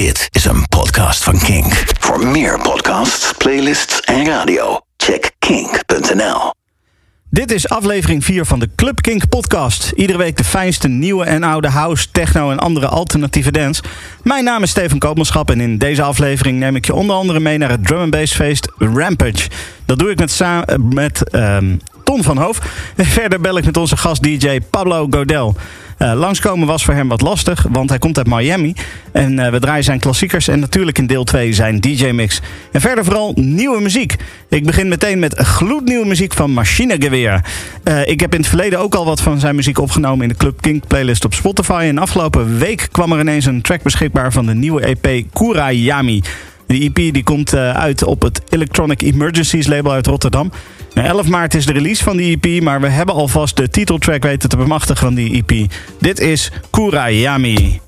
Dit is een podcast van Kink. Voor meer podcasts, playlists en radio, check kink.nl. Dit is aflevering 4 van de Club Kink podcast. Iedere week de fijnste nieuwe en oude house, techno en andere alternatieve dance. Mijn naam is Steven Koopmanschap en in deze aflevering neem ik je onder andere mee naar het drum and bass feest Rampage. Dat doe ik met, sa- eh, met ehm, Ton van Hoof. En verder bel ik met onze gast DJ Pablo Godel. Eh, langskomen was voor hem wat lastig, want hij komt uit Miami. En eh, we draaien zijn klassiekers en natuurlijk in deel 2 zijn DJ-mix. En verder vooral nieuwe muziek. Ik begin meteen met gloednieuwe muziek van Machinegeweer. Eh ik heb in het verleden ook al wat van zijn muziek opgenomen in de Club Kink playlist op Spotify. En afgelopen week kwam er ineens een track beschikbaar van de nieuwe EP Kurayami. De EP die komt uit op het Electronic Emergencies label uit Rotterdam. Nou, 11 maart is de release van die EP, maar we hebben alvast de titeltrack weten te bemachtigen van die EP. Dit is Kurayami.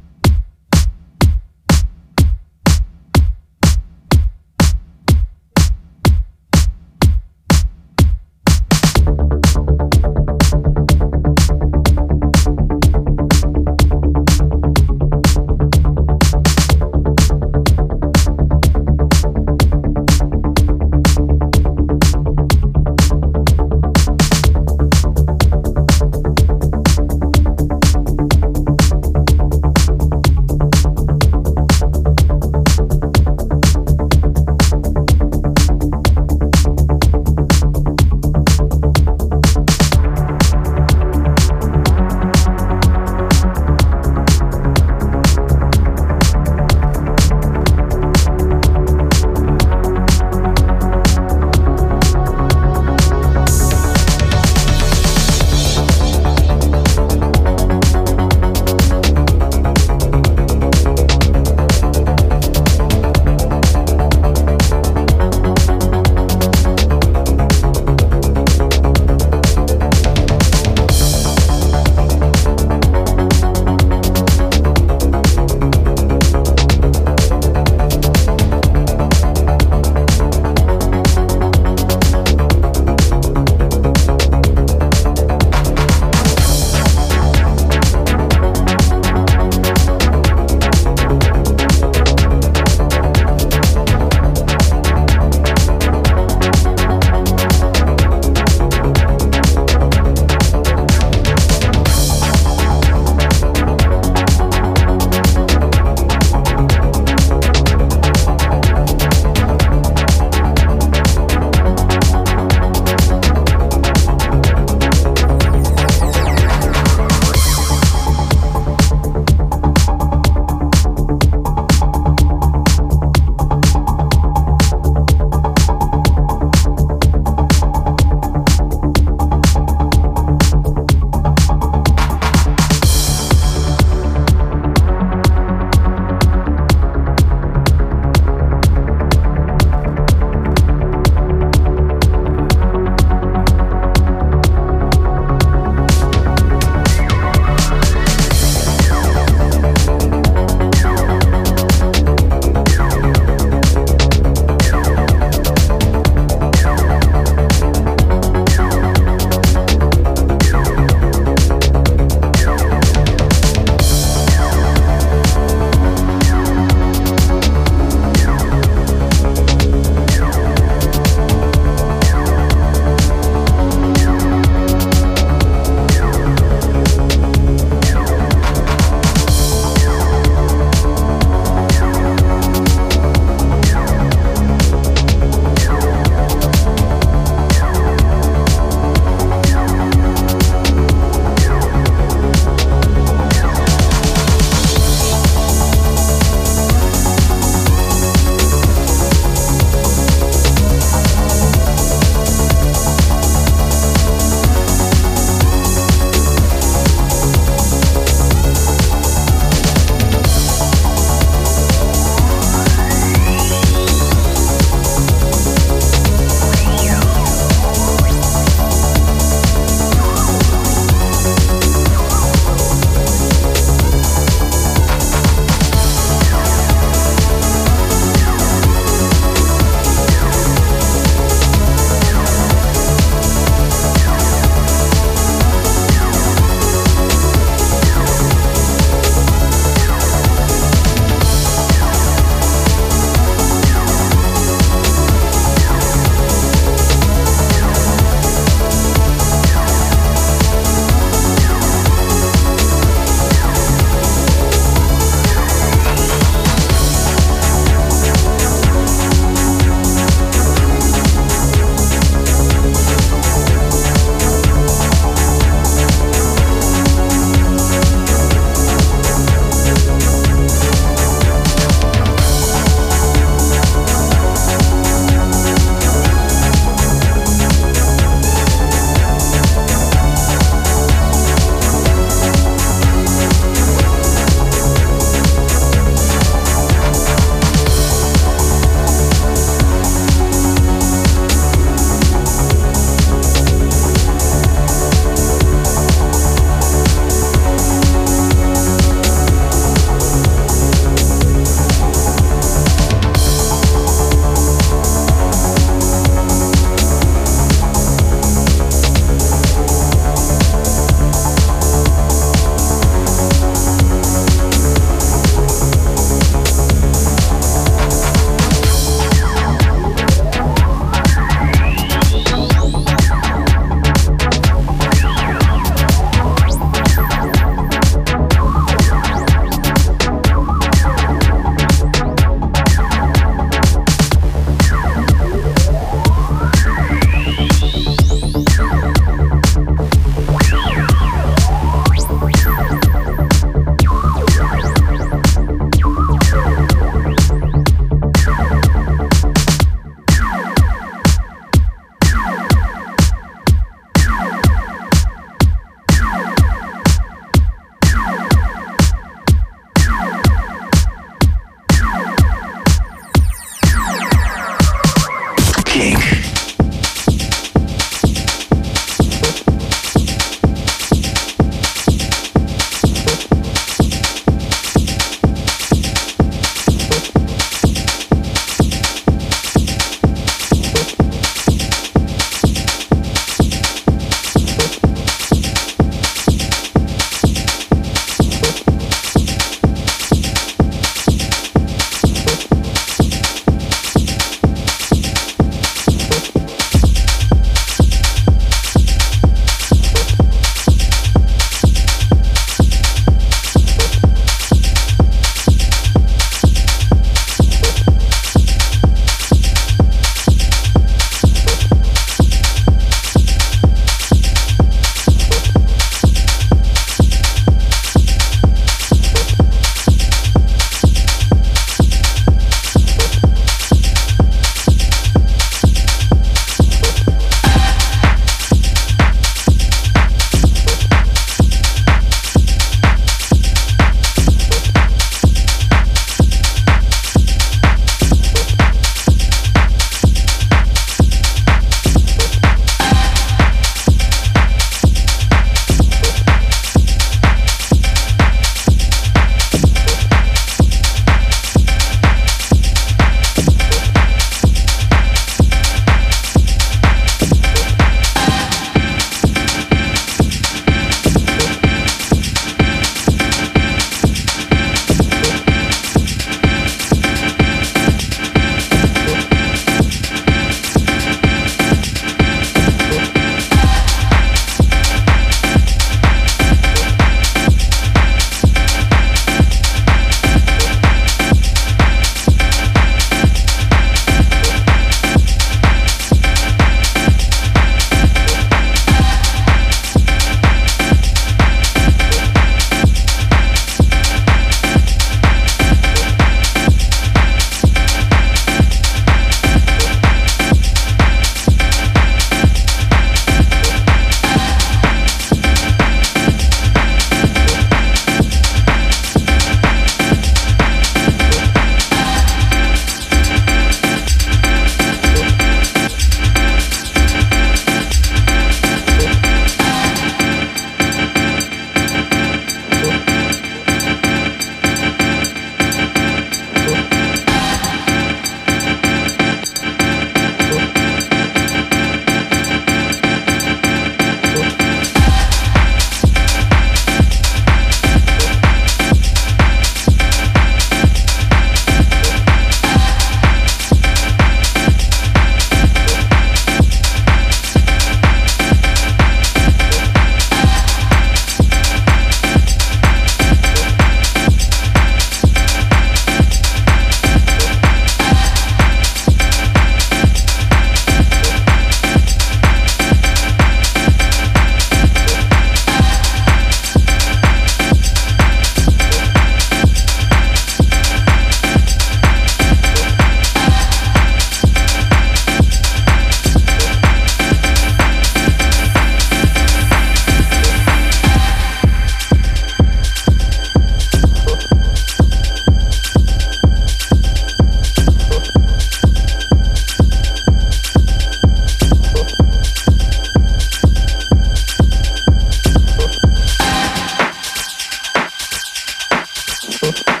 Thank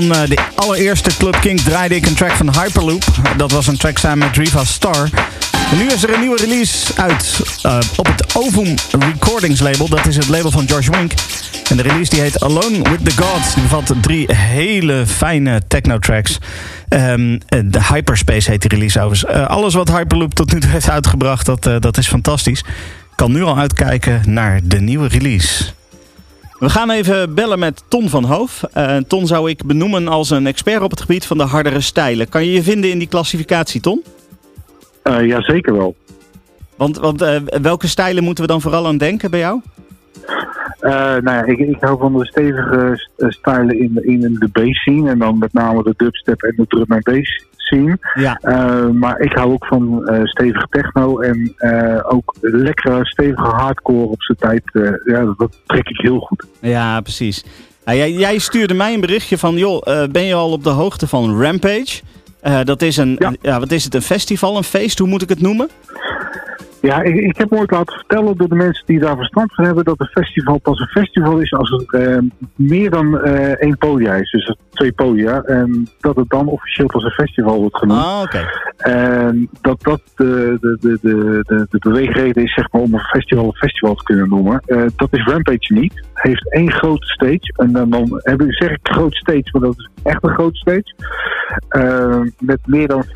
van uh, de allereerste Club King draaide ik een track van Hyperloop. Dat was een track samen met Riva Star. Nu is er een nieuwe release uit uh, op het Ovum Recordings label. Dat is het label van George Wink. En de release die heet Alone with the Gods. Die bevat drie hele fijne techno-tracks. Um, de Hyperspace heet die release overigens. Alles wat Hyperloop tot nu toe heeft uitgebracht, dat, dat is fantastisch. Kan nu al uitkijken naar de nieuwe release. We gaan even bellen met Ton van Hoof. Uh, Ton zou ik benoemen als een expert op het gebied van de hardere stijlen. Kan je je vinden in die klassificatie, Ton? Uh, ja, zeker wel. Want, want uh, welke stijlen moeten we dan vooral aan denken bij jou? Uh, nou ja, ik, ik hou van de stevige stijlen in, in de bass scene. En dan met name de dubstep en de drum en bass scene. Ja. Uh, maar ik hou ook van uh, stevige techno en ook lekkere stevige hardcore op zijn tijd. ja, dat, trek ik heel goed. Ja, precies. Nou, jij, jij, stuurde mij een berichtje van, joh, ben je al op de hoogte van Rampage? dat is een, ja. ja. wat is het, een festival, een feest, hoe moet ik het noemen? Ja, ik, ik heb ooit laten vertellen door de mensen die daar verstand van hebben dat een festival pas een festival is als er uh, meer dan uh, één podia is. Dus twee podia. En dat het dan officieel pas een festival wordt genoemd. Ah, oké. En dat dat de, de, de, de, de, de beweegreden is zeg maar, om een festival een festival te kunnen noemen. Uh, dat is Rampage niet. Het heeft één grote stage. En dan, dan heb ik, zeg ik groot stage, maar dat is echt een groot stage. met meer dan 40.000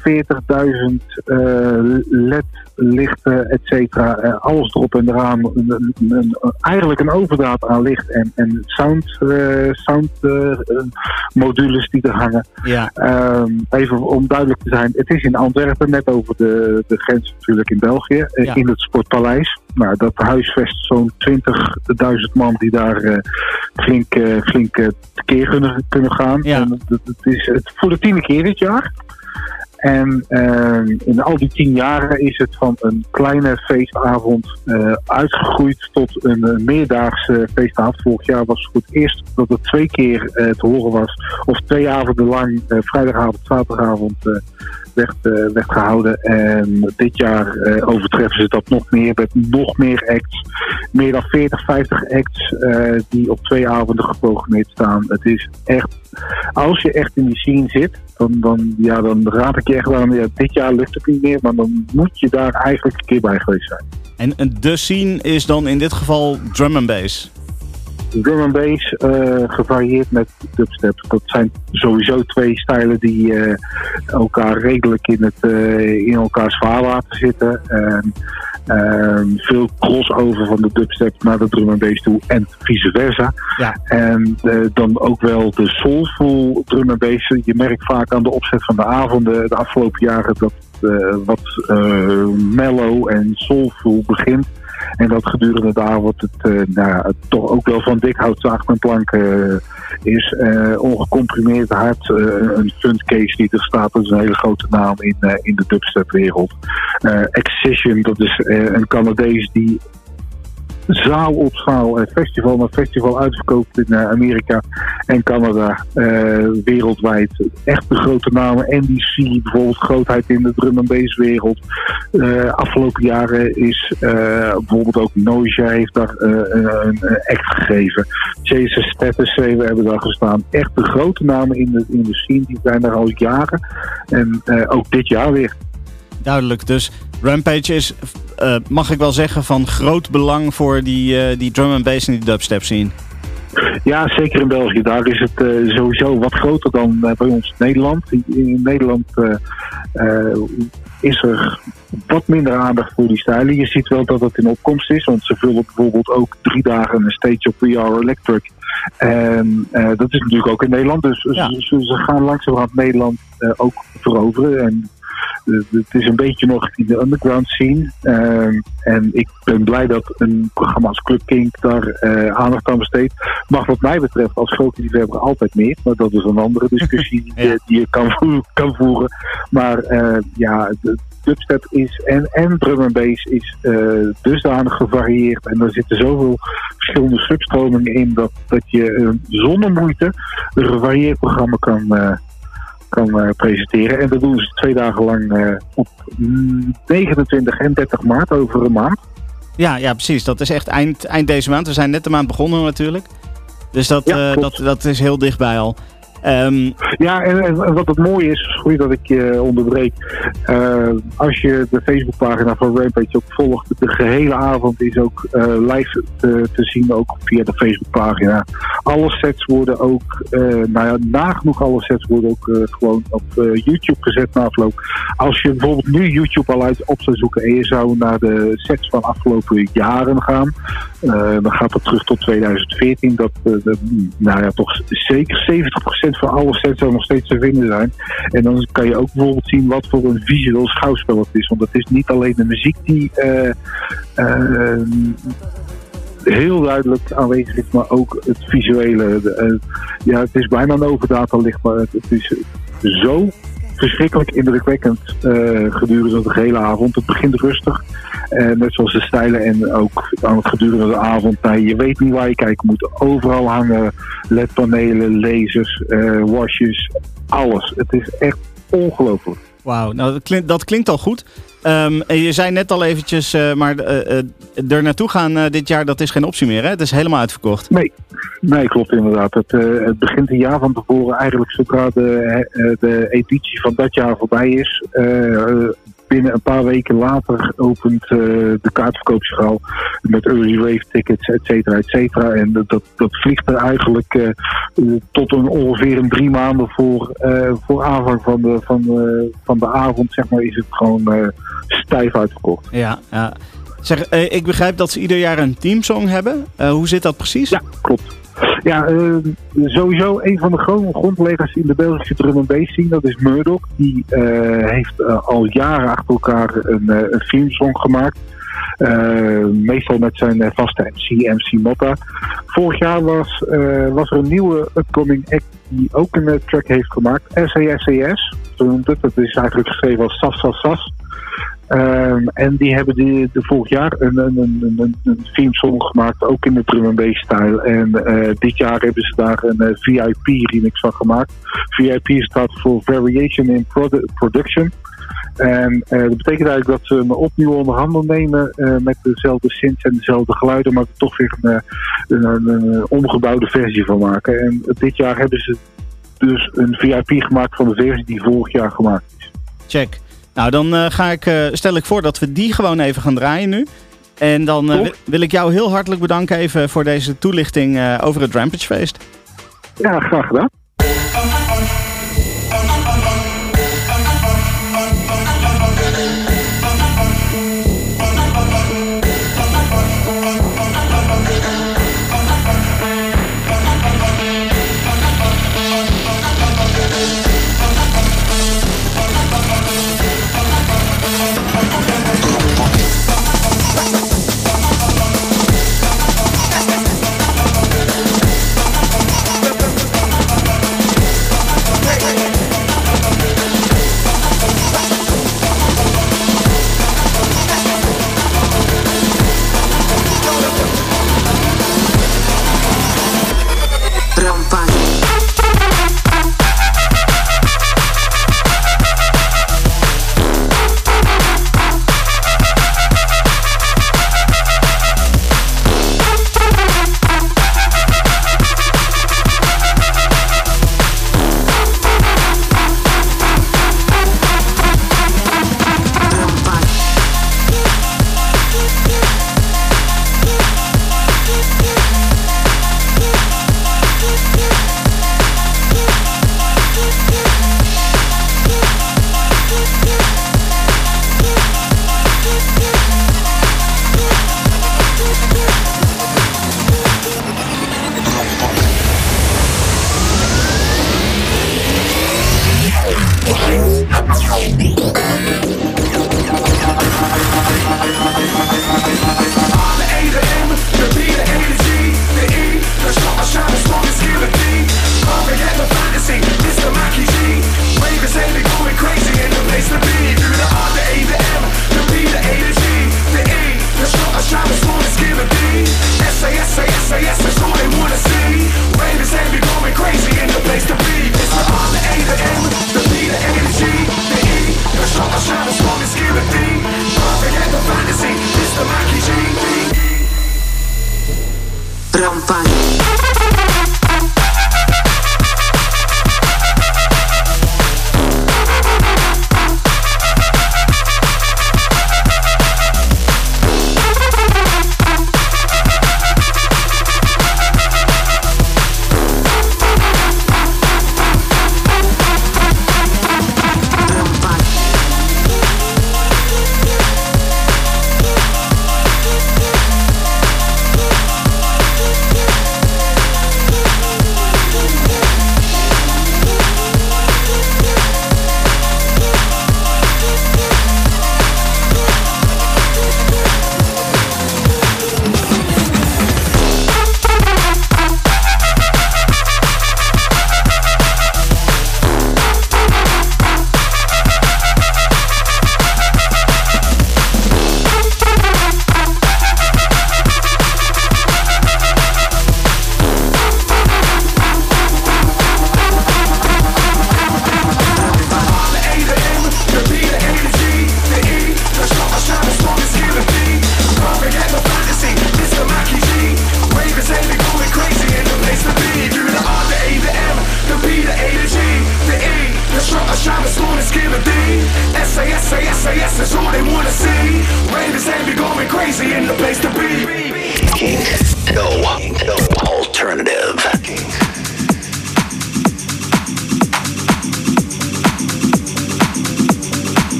LED-lichten et cetera. Uh, alles erop en eraan. Een, een, eigenlijk een overdaad aan licht en, en sound, uh, sound uh, modules die er hangen. Ja. even om duidelijk te zijn, het is in Antwerpen, net over de, de grens natuurlijk in België, ja. in het Sportpaleis. Nou, dat huisvest zo'n 20.000 man die daar flink, flink tekeer kunnen, kunnen gaan. Ja. En het, het is het voor de tiende keer dit jaar. En uh, in al die tien jaren is het van een kleine feestavond uh, uitgegroeid tot een uh, meerdaagse feestavond. Vorig jaar was het voor het eerst dat het twee keer uh, te horen was. Of twee avonden lang, vrijdagavond, zaterdagavond, werd, werd gehouden. En dit jaar overtreffen ze dat nog meer met nog meer acts. Meer dan 40, 50 acts die op twee avonden geprogrammeerd staan. Het is echt, als je echt in die scene zit, dan, dan, ja, dan raad ik je echt aan, ja, dit jaar lukt het niet meer, maar dan moet je daar eigenlijk een keer bij geweest zijn. En de scene is dan in dit geval drum and bass? Drum and bass, uh, gevarieerd met dubstep. Dat zijn sowieso twee stijlen die uh, elkaar redelijk in, het, uh, in elkaars vaarwater zitten. Um, veel crossover van de dubstep naar de drum and bass toe en vice versa. Ja. En dan ook wel de soulful drum and bass. Je merkt vaak aan de opzet van de avonden de afgelopen jaren dat wat mellow en soulful begint. En dat gedurende de avond het, uh, nou, toch ook wel van dik hout zaag met plank uh, is. Uh, ongecomprimeerd hard. een fundcase die er staat, dat is een hele grote naam in, in de dubstep wereld. Excision, dat is een Canadees die zaal op zaal, uh, festival na festival uitverkoopt in uh, Amerika en Canada uh, wereldwijd. Echt de grote namen. NBC, bijvoorbeeld grootheid in de drum and bass wereld. afgelopen jaren is bijvoorbeeld ook Noisia heeft daar een act gegeven. Jason Status, we hebben daar gestaan. Echt de grote namen in de, in de scene, die zijn daar al jaren. En ook dit jaar weer. Duidelijk, dus Rampage is, uh, mag ik wel zeggen, van groot belang voor die, uh, die drum and bass en die dubstep scene. Ja, zeker in België. Daar is het uh, sowieso wat groter dan bij ons in Nederland. In, in Nederland is er wat minder aandacht voor die stijlen. Je ziet wel dat het in opkomst is, want ze vullen bijvoorbeeld ook drie dagen een stage op Are Electric. En dat is natuurlijk ook in Nederland. Dus ja. ze, ze, gaan langzamerhand Nederland ook veroveren. En het is een beetje nog in de underground scene. Uh, en ik ben blij dat een programma als Club King daar uh, aandacht aan besteedt. Mag wat mij betreft als grote liefhebber altijd meer. Maar dat is een andere discussie ja. die, die je kan, voeren, kan voeren. Maar uh, ja, de dubstep is en, en drum and bass is dusdanig gevarieerd. En er zitten zoveel verschillende substromingen in dat, dat je zonder moeite een gevarieerd programma kan kan uh, presenteren. En dat doen ze twee dagen lang uh, op 29 en 30 maart, over een maand. Ja, ja, precies. Dat is echt eind, eind deze maand. We zijn net de maand begonnen natuurlijk. Dus dat, ja, uh, dat, dat is heel dichtbij al. Ehm, Ja, en, wat het mooie is, sorry dat ik je onderbreek. eh, als je de Facebookpagina van Rampage ook volgt, de gehele avond is ook eh, live te, te zien, ook via de Facebookpagina. Alle sets worden ook, eh, nou ja, nagenoeg alle sets worden ook gewoon op YouTube gezet na afloop. Als je bijvoorbeeld nu YouTube al uit op zou zoeken en je zou naar de sets van afgelopen jaren gaan, dan gaat dat terug tot 2014. Dat, eh, dat, nou ja, toch zeker 70% van alle sets nog steeds te vinden zijn. En dan kan je ook bijvoorbeeld zien wat voor een visueel schouwspel het is. Want het is niet alleen de muziek die eh, eh, heel duidelijk aanwezig is, maar ook het visuele. Eh, ja, het is bijna een overdata licht, maar het is zo verschrikkelijk indrukwekkend eh, gedurende de hele avond. Het begint rustig, eh, net zoals de stijlen en ook aan het gedurende de avond. Nou, je weet niet waar je kijken moet. Overal hangen ledpanelen, lasers, eh washes, alles. Het is echt ongelooflijk. Wauw, nou dat klinkt, al goed. Ehm, je zei net al eventjes, eh, maar eh, er naartoe gaan dit jaar, dat is geen optie meer hè? Het is helemaal uitverkocht. Nee, nee klopt inderdaad. Het, het begint een jaar van tevoren eigenlijk zodra de, de editie van dat jaar voorbij is. Binnen een paar weken later opent eh, de kaartverkoopschaal met early wave tickets, et cetera, et cetera. En dat, dat, dat vliegt er eigenlijk eh, tot een, ongeveer een drie maanden voor, eh, voor aanvang van de, van, eh, van de avond, zeg maar, is het gewoon stijf uitverkocht. Ja, ja. Zeg, ik begrijp dat ze ieder jaar een teamsong hebben. Hoe zit dat precies? Ja, klopt. Ja, eh, sowieso een van de grondleggers in de Belgische drum and bass scene, dat is Murdoch. Die eh, heeft eh, al jaren achter elkaar een, eh, een filmsong gemaakt. Eh, meestal met zijn vaste MC, MC Motta. Vorig jaar was, was er een nieuwe upcoming act die ook een track heeft gemaakt. SAS, zo noemt het. Dat is eigenlijk geschreven als Sas Sas Sas. Ehm, en die hebben de vorig jaar een, een, een, een, themesong gemaakt, ook in de drum and bass stijl. En eh, dit jaar hebben ze daar een eh, VIP remix van gemaakt. VIP staat voor Variation in Produ- Production. En eh, dat betekent eigenlijk dat ze me opnieuw onder handen nemen met dezelfde synths en dezelfde geluiden, maar er toch weer een, een, een, een omgebouwde versie van maken. En dit jaar hebben ze dus een VIP gemaakt van de versie die vorig jaar gemaakt is. Check. Nou, dan eh, ga ik, eh, stel ik voor dat we die gewoon even gaan draaien nu. En dan eh, wil- wil ik jou heel hartelijk bedanken even voor deze toelichting over het Rampage Feest. Ja, graag gedaan.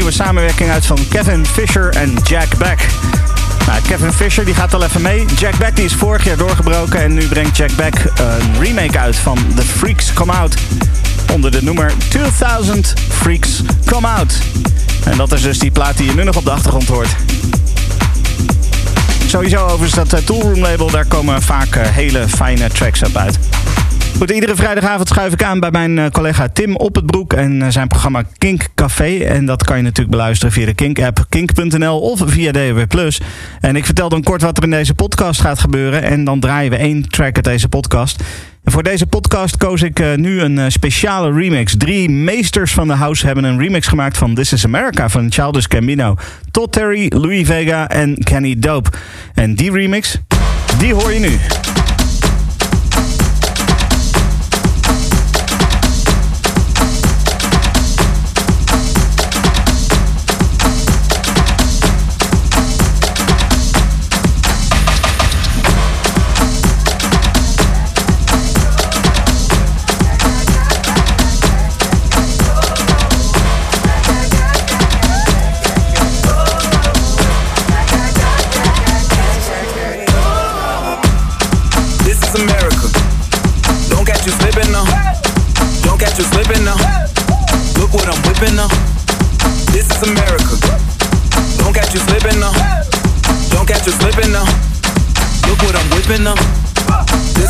Nieuwe samenwerking uit van Kevin Fisher en Jack Beck. Nou, Kevin Fisher die gaat al even mee. Jack Beck die is vorig jaar doorgebroken en nu brengt Jack Beck een remake uit van The Freaks Come Out. Onder de noemer 2000 Freaks Come Out. En dat is dus die plaat die je nu nog op de achtergrond hoort. Sowieso overigens dat Toolroom label, daar komen vaak hele fijne tracks op uit. Goed, iedere vrijdagavond schuif ik aan bij mijn eh, collega Tim op het broek en eh, zijn programma Kink Café. En dat kan je natuurlijk beluisteren via de Kink-app, kink.nl of via DW+. En ik vertel dan kort wat er in deze podcast gaat gebeuren. En dan draaien we één track uit deze podcast. En voor deze podcast koos ik uh, nu een speciale remix. Drie meesters van de house hebben een remix gemaakt van This is America van Childish Gambino. Todd Terry, Louis Vega en Kenny Dope. En die remix, die hoor je nu.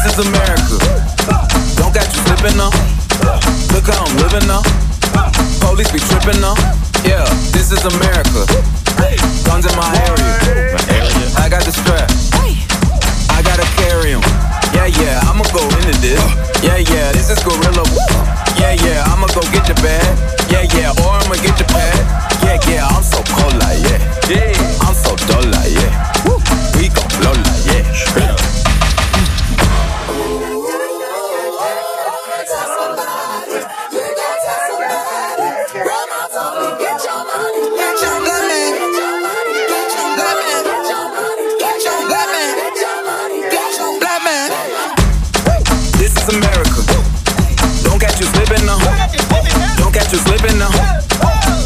This is America. Don't got you slipping now. Look how I'm living now. Police be tripping now. Yeah, this is America. Guns in my area. I got the strap. I gotta carry 'em. Yeah, yeah, I'ma go into this. Yeah, yeah, this is gorilla. Yeah, yeah, I'ma go get your bag. Yeah, yeah, or I'ma get your pad. Yeah, yeah, I'm so cold like yeah. I'm so dull like yeah. We gon' blow like yeah. is living now.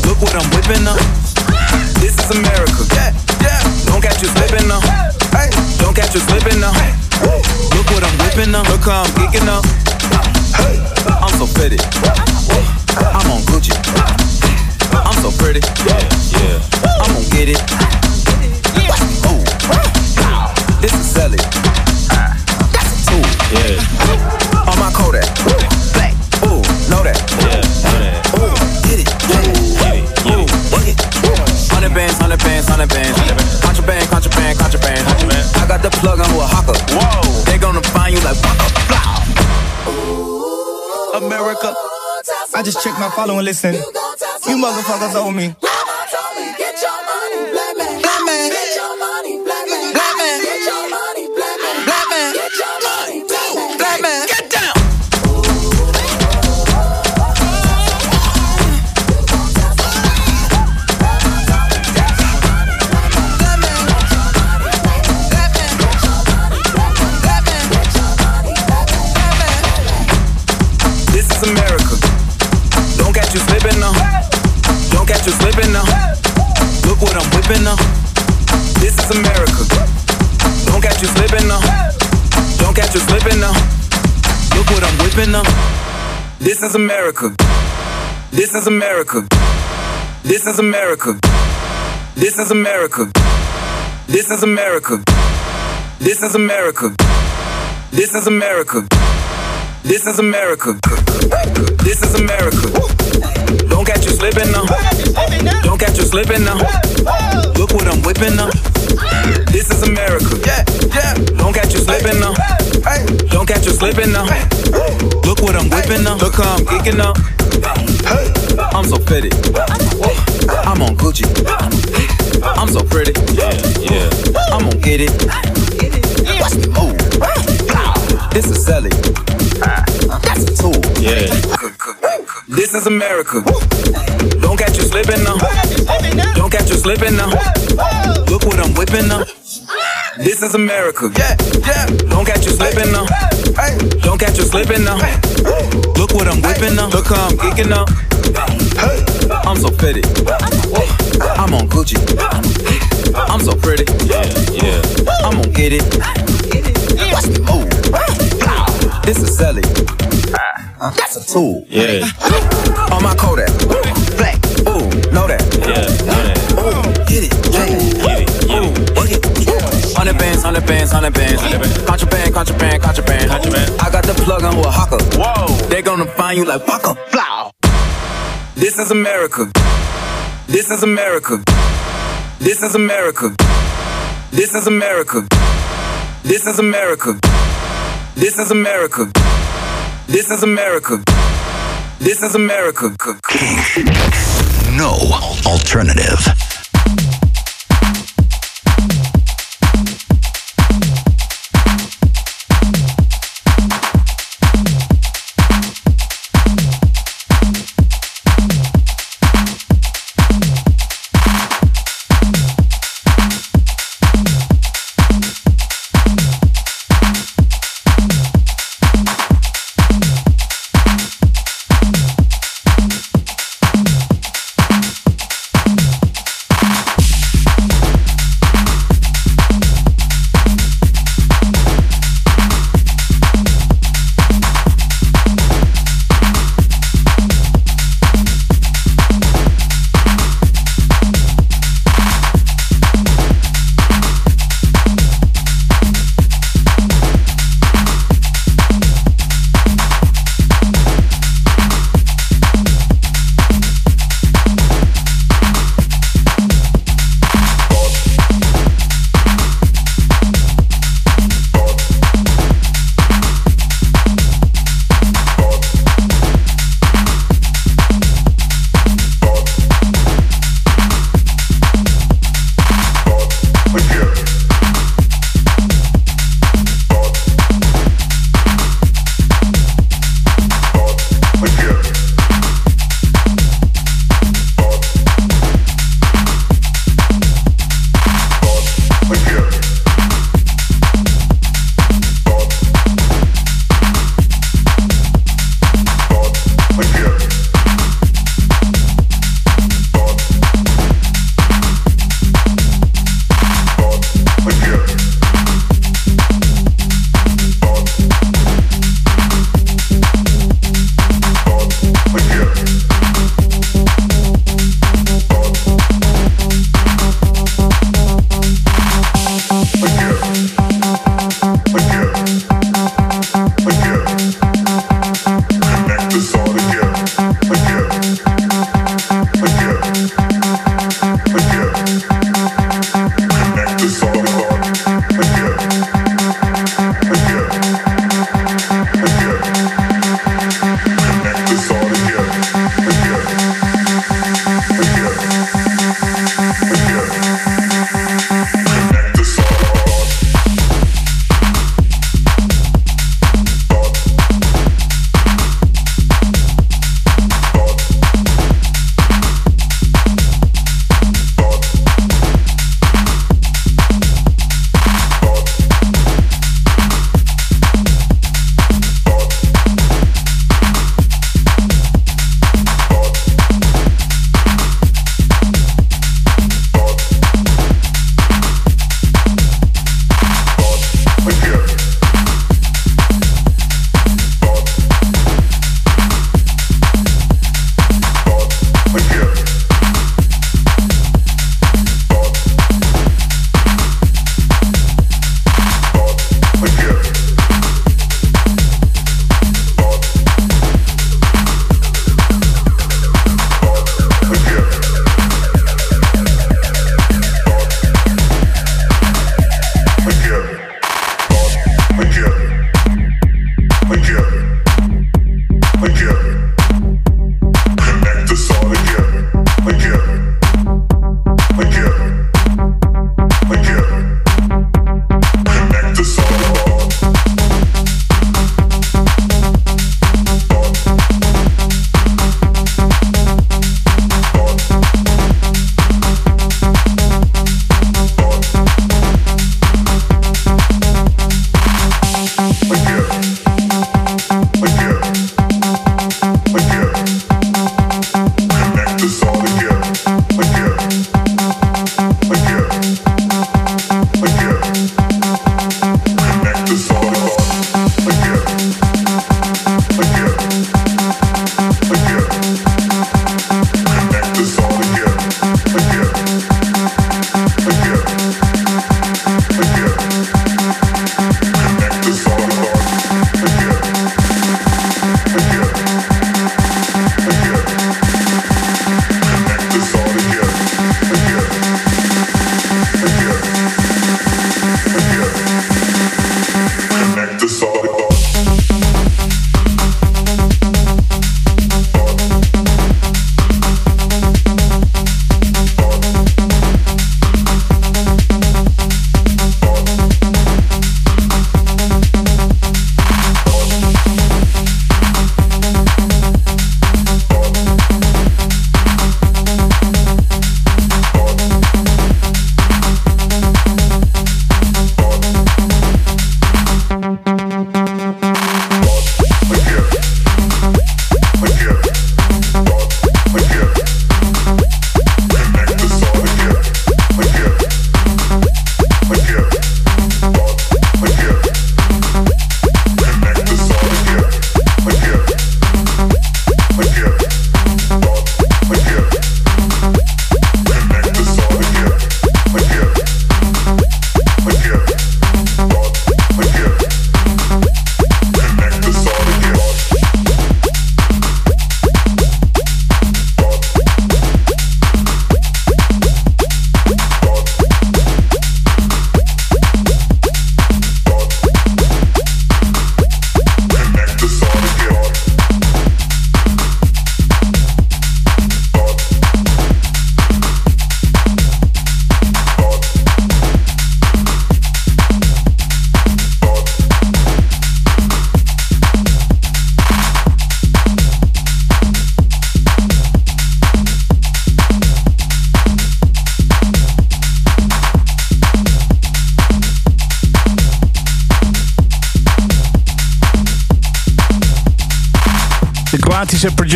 Look what I'm whipping up. This is America. Yeah. Don't catch you slipping now. Don't catch you slipping now. Look what I'm whipping up. Look how I'm geeking up. I'm so pretty. I'm on Gucci. I'm so pretty. Yeah, yeah. I'm gonna get it. slug on a hawker. Whoa, they gonna find you like waka flow. America, I just checked my follow and listen. You motherfuckers owe me. Is America. This is America. This is America. This is America. This is America. This is America. This is America. This is America. This is America. Don't catch you slipping now. Don't catch you slipping now. Look what I'm whipping now. This is America. Yeah, yeah. Don't catch you slipping now. Don't catch you slipping now. Look what I'm whipping now. Look how I'm geeking now. I'm so fitted. I'm on Gucci. I'm so pretty. Yeah, yeah. I'm gonna get it. Watch me move. This is Sally. Ah. That's a tool. Yeah. This is America. Don't catch you slipping now. Don't catch you slipping now. Look what I'm whipping now. This is America. Yeah, yeah. Don't catch you slipping now. Don't catch you slipping now. Look what I'm whipping up. Look how I'm geeking up. I'm so pretty. I'm on Gucci. I'm so pretty. Yeah, yeah. I'm gonna get it. Watch me move. This is Sally. That's a tool. Yeah, On my Kodak. Black. Ooh, know that. yeah, yeah. Ooh, get it. Yeah. Get it, get it. Work it. Hundred bands, hundred bands, hundred bands. Contraband, contraband, contraband. Contraband. I got the plug on with hawker. Whoa. They gonna find you like Waka. Blow. This is America. This is America. This is America. This is America. This is America. This is America. This is America. This is America. No alternative.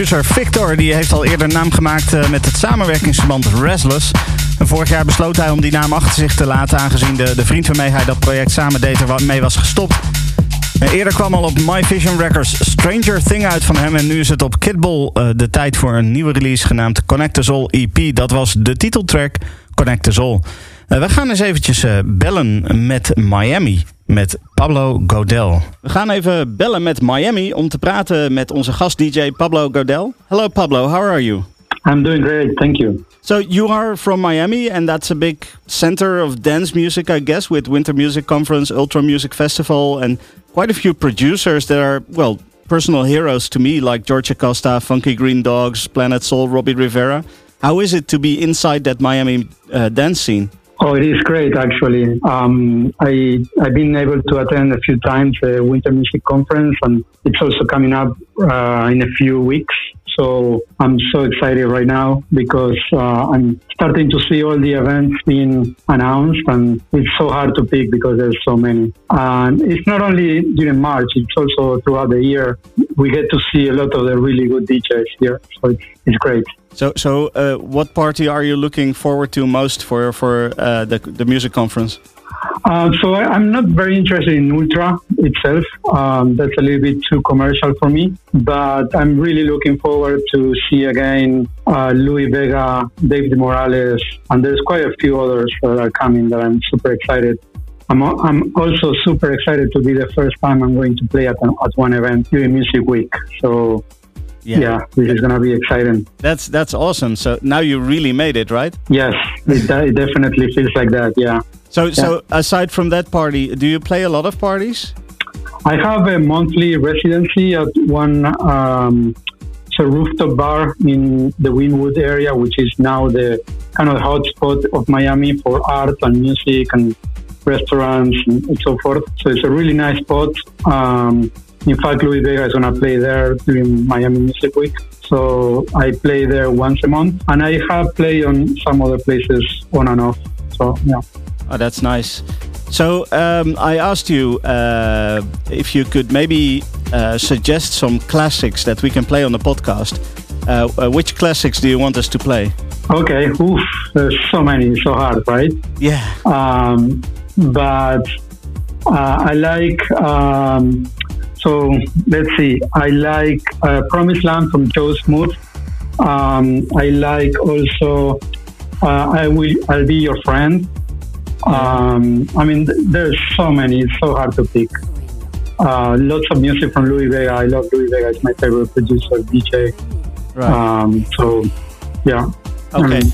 Producer Victor die heeft al eerder naam gemaakt eh, met het samenwerkingsverband Restless. En vorig jaar besloot hij om die naam achter zich te laten, aangezien de, de vriend waarmee hij dat project samen deed er mee was gestopt. En eerder kwam al op My Vision Records Stranger Thing uit van hem. En nu is het op Kidball uh, de tijd voor een nieuwe release genaamd Connect Us All EP. Dat was de titeltrack Connect Us All. Uh, we gaan eens eventjes uh, bellen met Miami, met Pablo Godel. We gaan even bellen met Miami om te praten met onze gast DJ Pablo Godel. Hello Pablo, how are you? I'm doing great, thank you. So you are from Miami, and that's a big center of dance music, I guess, with Winter Music Conference, Ultra Music Festival, and quite a few producers that are well personal heroes to me, like George Acosta, Funky Green Dogs, Planet Soul, Robbie Rivera. How is it to be inside that Miami uh, dance scene? Oh, it is great actually. Um, I I've been able to attend a few times the Winter Music Conference, and it's also coming up uh, in a few weeks. So I'm so excited right now because uh, I'm starting to see all the events being announced, and it's so hard to pick because there's so many. And it's not only during March; it's also throughout the year. We get to see a lot of the really good DJs here, so it's, it's great. So, so uh, what party are you looking forward to most for for uh, the the music conference? Uh, so I, am not very interested in Ultra itself. Um, that's a little bit too commercial for me. But I'm really looking forward to see again uh, Louis Vega, David Morales, and there's quite a few others that are coming that I'm super excited. I'm, I'm also super excited to be the first time I'm going to play at, at one event during Music Week. So yeah, yeah this is going to be exciting. That's that's awesome. So now you really made it, right? Yes, it, it definitely feels like that. Yeah. So, yeah. so aside from that party, do you play a lot of parties? I have a monthly residency at one um, it's a rooftop bar in the Wynwood area, which is now the kind of hotspot of Miami for art and music and restaurants and so forth. So it's a really nice spot. Um, in fact, Louis Vega is going to play there during Miami Music Week. So I play there once a month, and I have played on some other places on and off. So yeah. Oh, that's nice. So um, I asked you uh, if you could maybe uh, suggest some classics that we can play on the podcast. Uh, uh which classics do you want us to play? Okay, oof, there's so many, so hard, right? Yeah. Um, but uh, I like. Um, so let's see. I like uh, Promised Land from Joe Smooth. Um, I like also. I will. I'll be your friend um, I mean, there's so many. It's so hard to pick. Uh, lots of music from Louis Vega. I love Louis Vega. It's my favorite producer, DJ. Right. Um, so, yeah. Okay. I mean,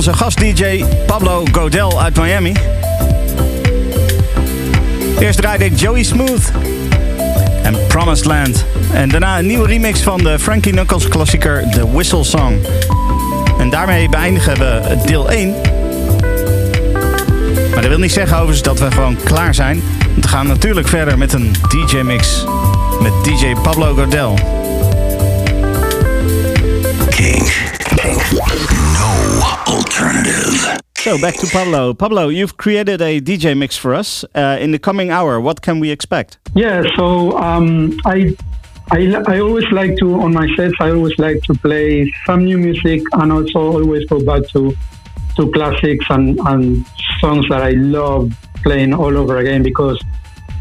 onze gast-DJ Pablo Godel uit Miami. Eerst draaide ik Joey Smooth en Promised Land. En daarna een nieuwe remix van de Frankie Knuckles klassieker The Whistle Song. En daarmee beëindigen we deel 1. Maar dat wil niet zeggen overigens dat we gewoon klaar zijn. We gaan natuurlijk verder met een DJ-mix met DJ Pablo Godel. King. No alternative. So back to Pablo. Pablo, you've created a DJ mix for us. Uh, in the coming hour, what can we expect? Yeah, so um, I, I I always like to on my sets. I always like to play some new music and also always go back to to classics and, and songs that I love playing all over again because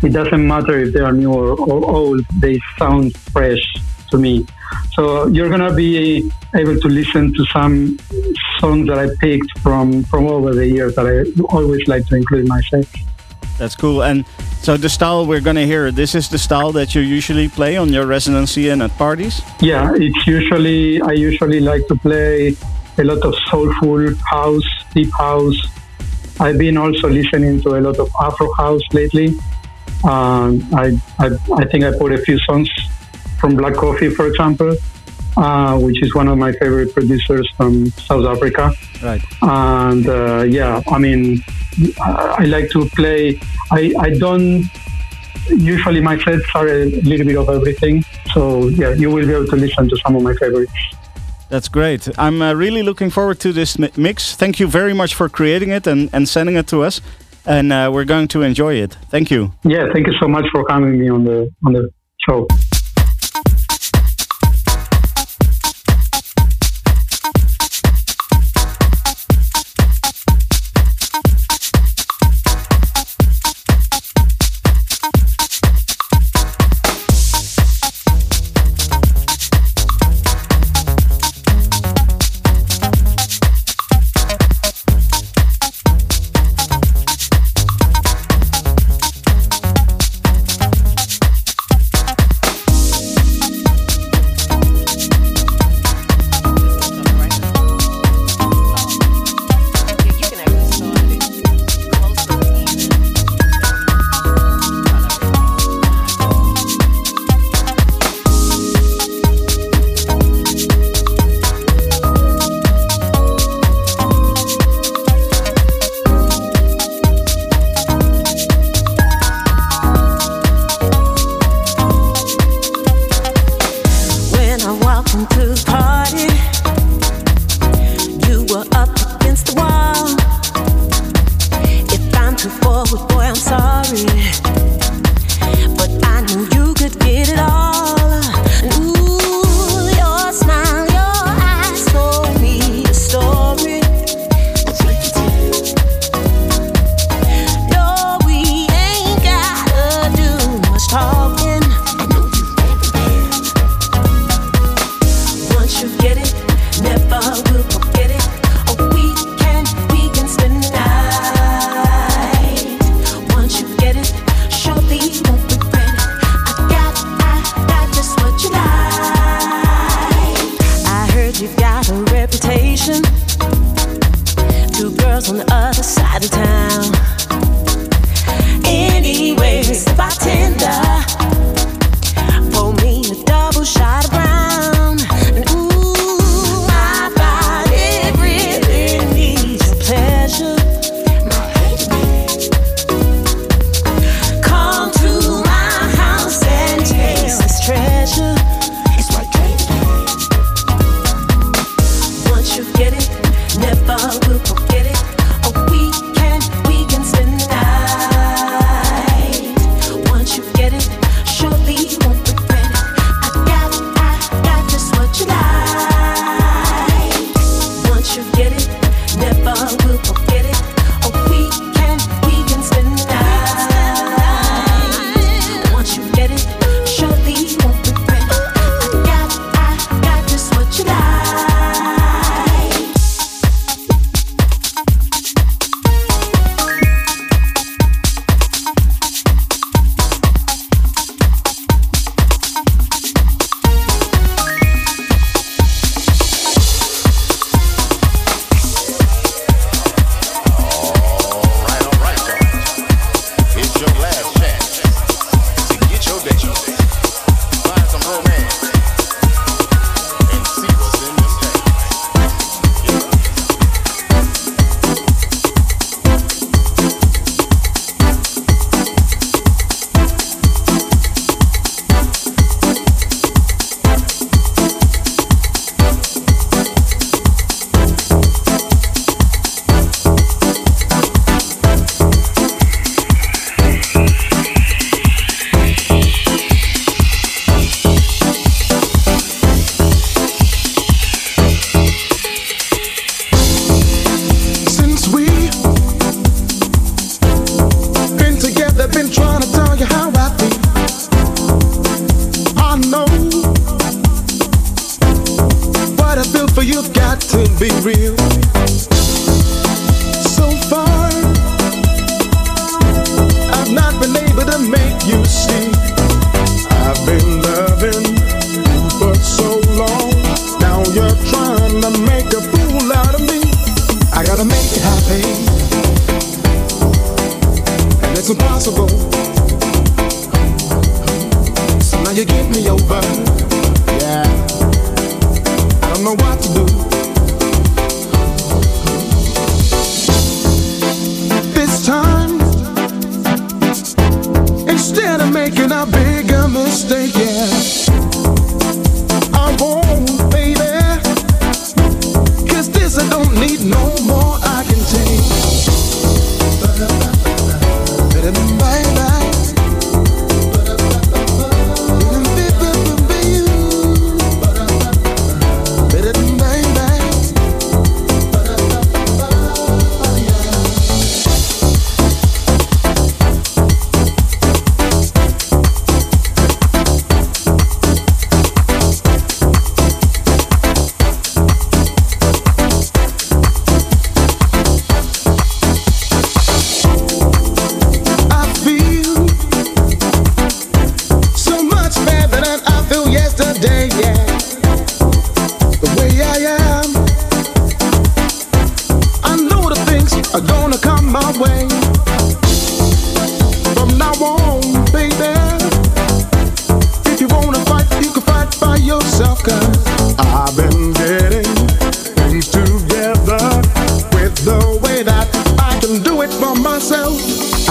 it doesn't matter if they are new or, or old. They sound fresh to me. So you're gonna be able to listen to some songs that I picked from from over the years that I always like to include myself. That's cool. And so the style we're gonna hear, this is the style that you usually play on your residency and at parties? Yeah, it's usually I usually like to play a lot of soulful house, deep house. I've been also listening to a lot of Afro house lately. Um, I, I I think I put a few songs from Black Coffee, for example, uh, which is one of my favorite producers from South Africa. Right. And uh, yeah, I mean, I I like to play. I, I don't usually my sets are a little bit of everything. So yeah, you will be able to listen to some of my favorites. That's great. I'm uh, really looking forward to this mix. Thank you very much for creating it and, and sending it to us. And uh, we're going to enjoy it. Thank you. Yeah, thank you so much for having me on the on the show.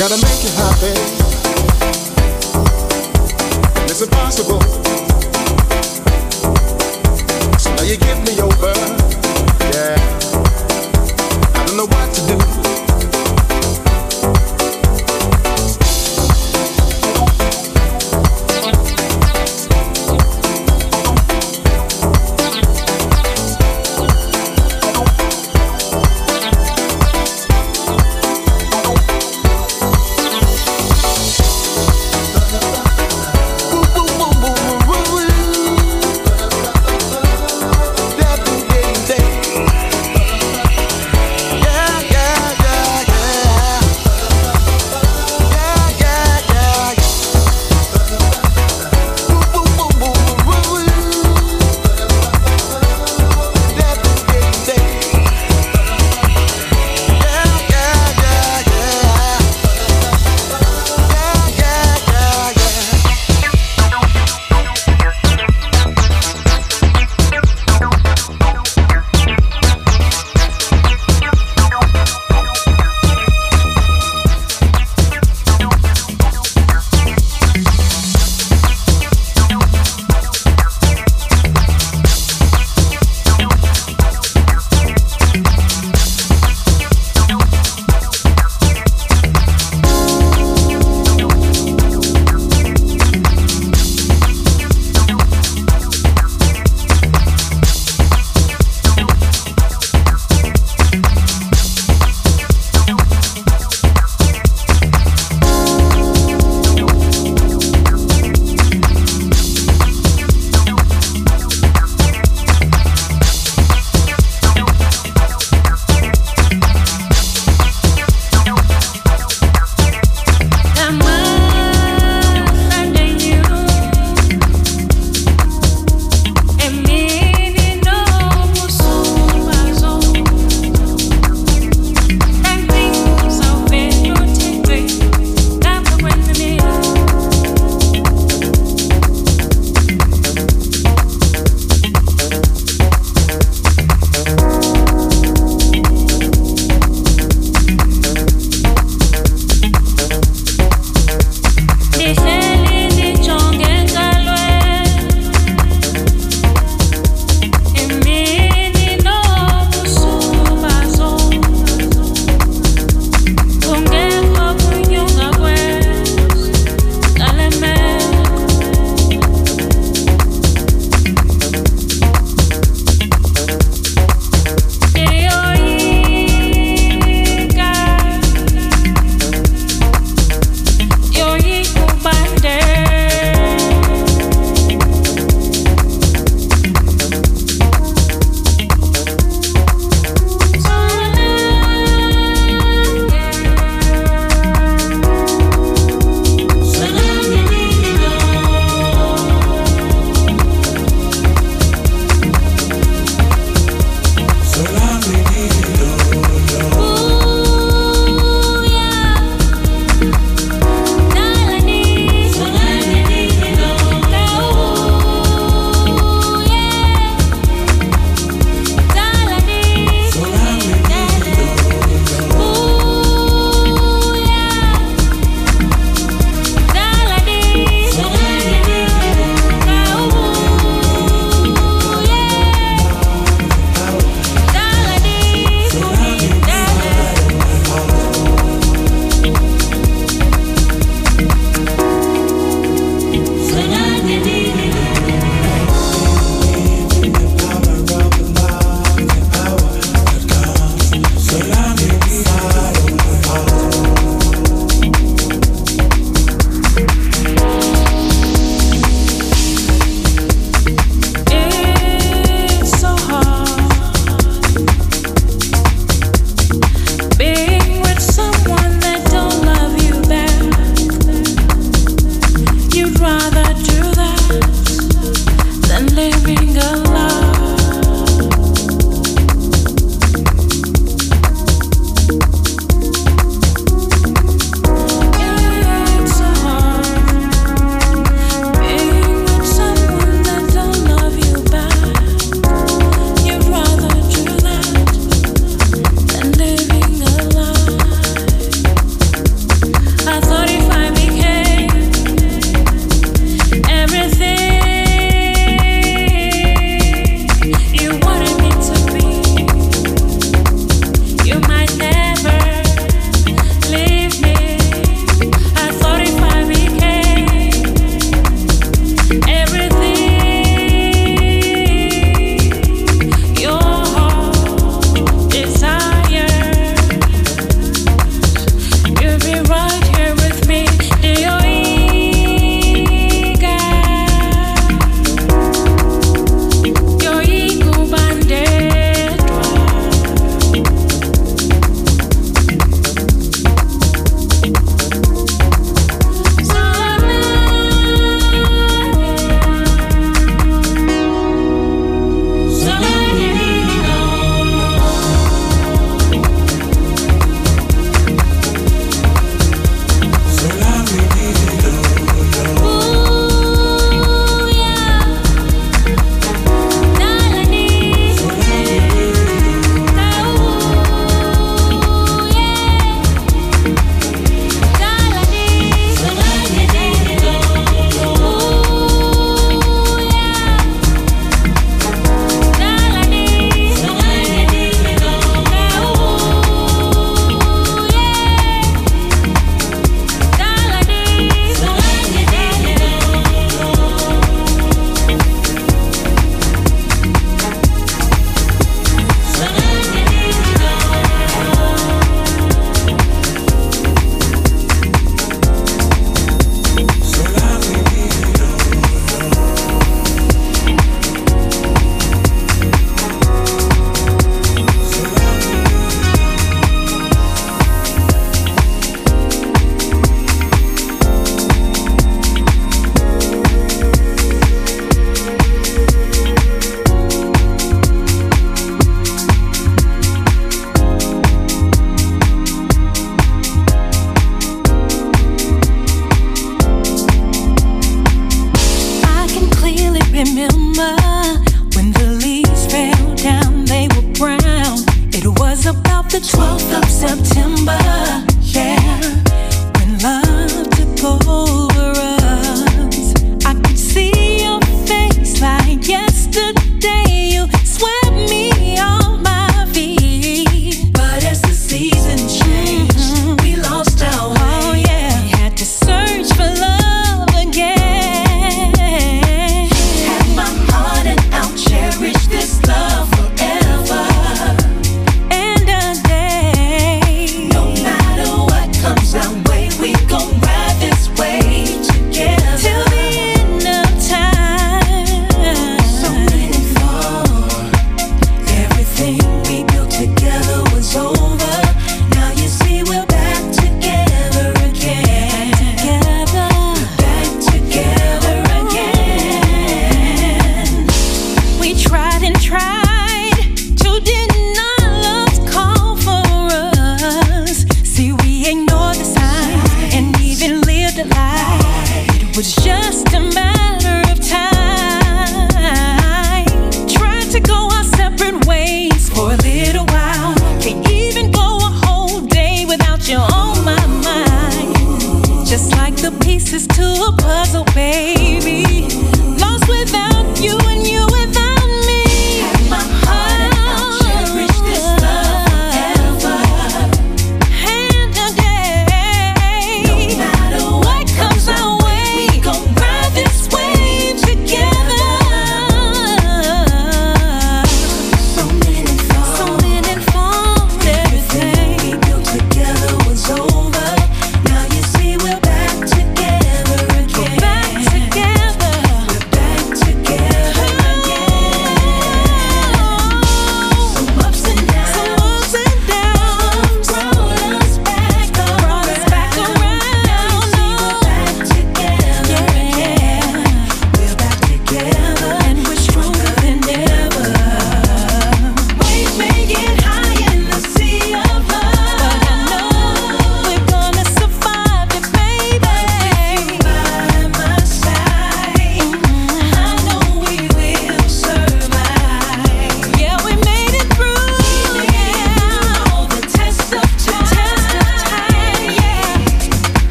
Gotta make you happy.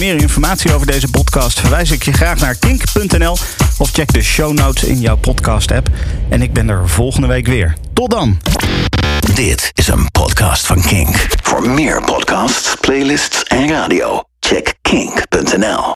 Meer informatie over deze podcast verwijs ik je graag naar kink.nl of check de show notes in jouw podcast app. En ik ben er volgende week weer. Tot dan! Dit is een podcast van Kink. Voor meer podcasts, playlists en radio, check kink.nl.